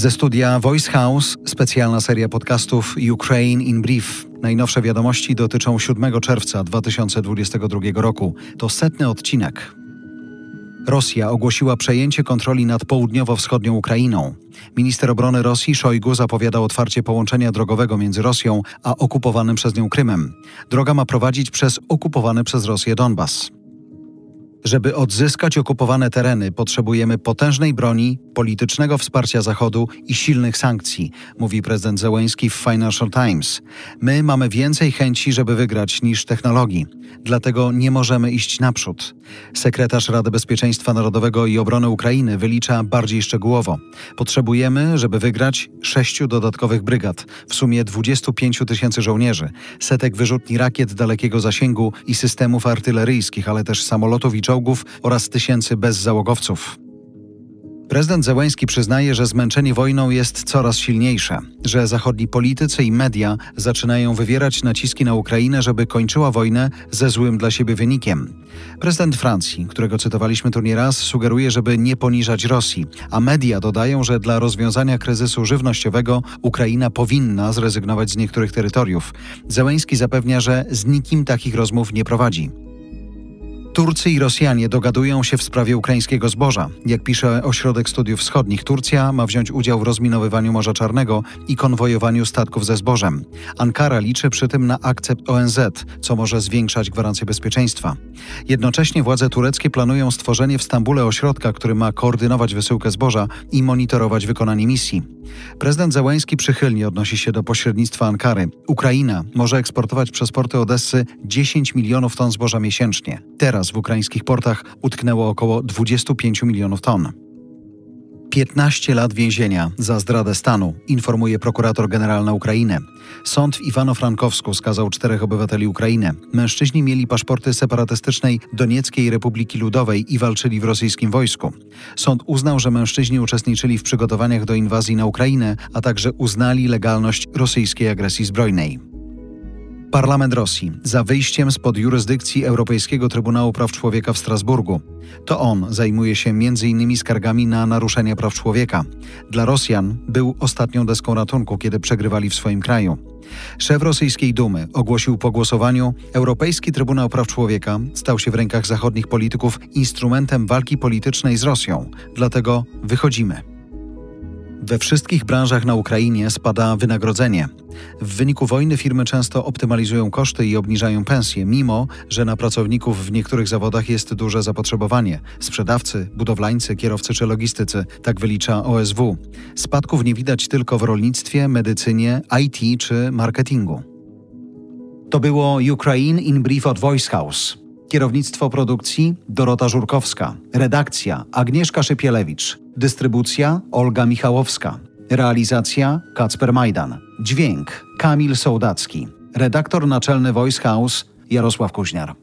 Ze studia Voice House specjalna seria podcastów Ukraine in Brief. Najnowsze wiadomości dotyczą 7 czerwca 2022 roku. To setny odcinek. Rosja ogłosiła przejęcie kontroli nad południowo-wschodnią Ukrainą. Minister obrony Rosji Szojgu zapowiada otwarcie połączenia drogowego między Rosją a okupowanym przez nią Krymem. Droga ma prowadzić przez okupowany przez Rosję Donbas. Żeby odzyskać okupowane tereny, potrzebujemy potężnej broni, politycznego wsparcia Zachodu i silnych sankcji, mówi prezydent Zełenski w Financial Times. My mamy więcej chęci, żeby wygrać, niż technologii. Dlatego nie możemy iść naprzód. Sekretarz Rady Bezpieczeństwa Narodowego i Obrony Ukrainy wylicza bardziej szczegółowo. Potrzebujemy, żeby wygrać, sześciu dodatkowych brygad, w sumie 25 tysięcy żołnierzy, setek wyrzutni rakiet dalekiego zasięgu i systemów artyleryjskich, ale też samolotów i czołgów oraz tysięcy bezzałogowców. Prezydent Zełęński przyznaje, że zmęczenie wojną jest coraz silniejsze, że zachodni politycy i media zaczynają wywierać naciski na Ukrainę, żeby kończyła wojnę ze złym dla siebie wynikiem. Prezydent Francji, którego cytowaliśmy tu nieraz, sugeruje, żeby nie poniżać Rosji, a media dodają, że dla rozwiązania kryzysu żywnościowego Ukraina powinna zrezygnować z niektórych terytoriów. Zełęński zapewnia, że z nikim takich rozmów nie prowadzi. Turcy i Rosjanie dogadują się w sprawie ukraińskiego zboża. Jak pisze Ośrodek Studiów Wschodnich, Turcja ma wziąć udział w rozminowywaniu Morza Czarnego i konwojowaniu statków ze zbożem. Ankara liczy przy tym na akcept ONZ, co może zwiększać gwarancję bezpieczeństwa. Jednocześnie władze tureckie planują stworzenie w Stambule ośrodka, który ma koordynować wysyłkę zboża i monitorować wykonanie misji. Prezydent Załański przychylnie odnosi się do pośrednictwa Ankary. Ukraina może eksportować przez porty Odessy 10 milionów ton zboża miesięcznie. Teraz w ukraińskich portach utknęło około 25 milionów ton. 15 lat więzienia za zdradę stanu, informuje prokurator generalny Ukrainy. Sąd w Iwano-Frankowsku skazał czterech obywateli Ukrainy. Mężczyźni mieli paszporty separatystycznej Donieckiej Republiki Ludowej i walczyli w rosyjskim wojsku. Sąd uznał, że mężczyźni uczestniczyli w przygotowaniach do inwazji na Ukrainę, a także uznali legalność rosyjskiej agresji zbrojnej. Parlament Rosji za wyjściem spod jurysdykcji Europejskiego Trybunału Praw Człowieka w Strasburgu. To on zajmuje się m.in. skargami na naruszenia praw człowieka. Dla Rosjan był ostatnią deską ratunku, kiedy przegrywali w swoim kraju. Szef rosyjskiej Dumy ogłosił po głosowaniu, Europejski Trybunał Praw Człowieka stał się w rękach zachodnich polityków instrumentem walki politycznej z Rosją. Dlatego wychodzimy. We wszystkich branżach na Ukrainie spada wynagrodzenie. W wyniku wojny firmy często optymalizują koszty i obniżają pensje, mimo że na pracowników w niektórych zawodach jest duże zapotrzebowanie sprzedawcy, budowlańcy, kierowcy czy logistycy, tak wylicza OSW. Spadków nie widać tylko w rolnictwie, medycynie, IT czy marketingu. To było Ukraine in Brief od Voice House. Kierownictwo produkcji Dorota Żurkowska. Redakcja Agnieszka Szypielewicz. Dystrybucja Olga Michałowska. Realizacja Kacper Majdan. Dźwięk Kamil Sołdacki. Redaktor naczelny Voice House Jarosław Kuźniar.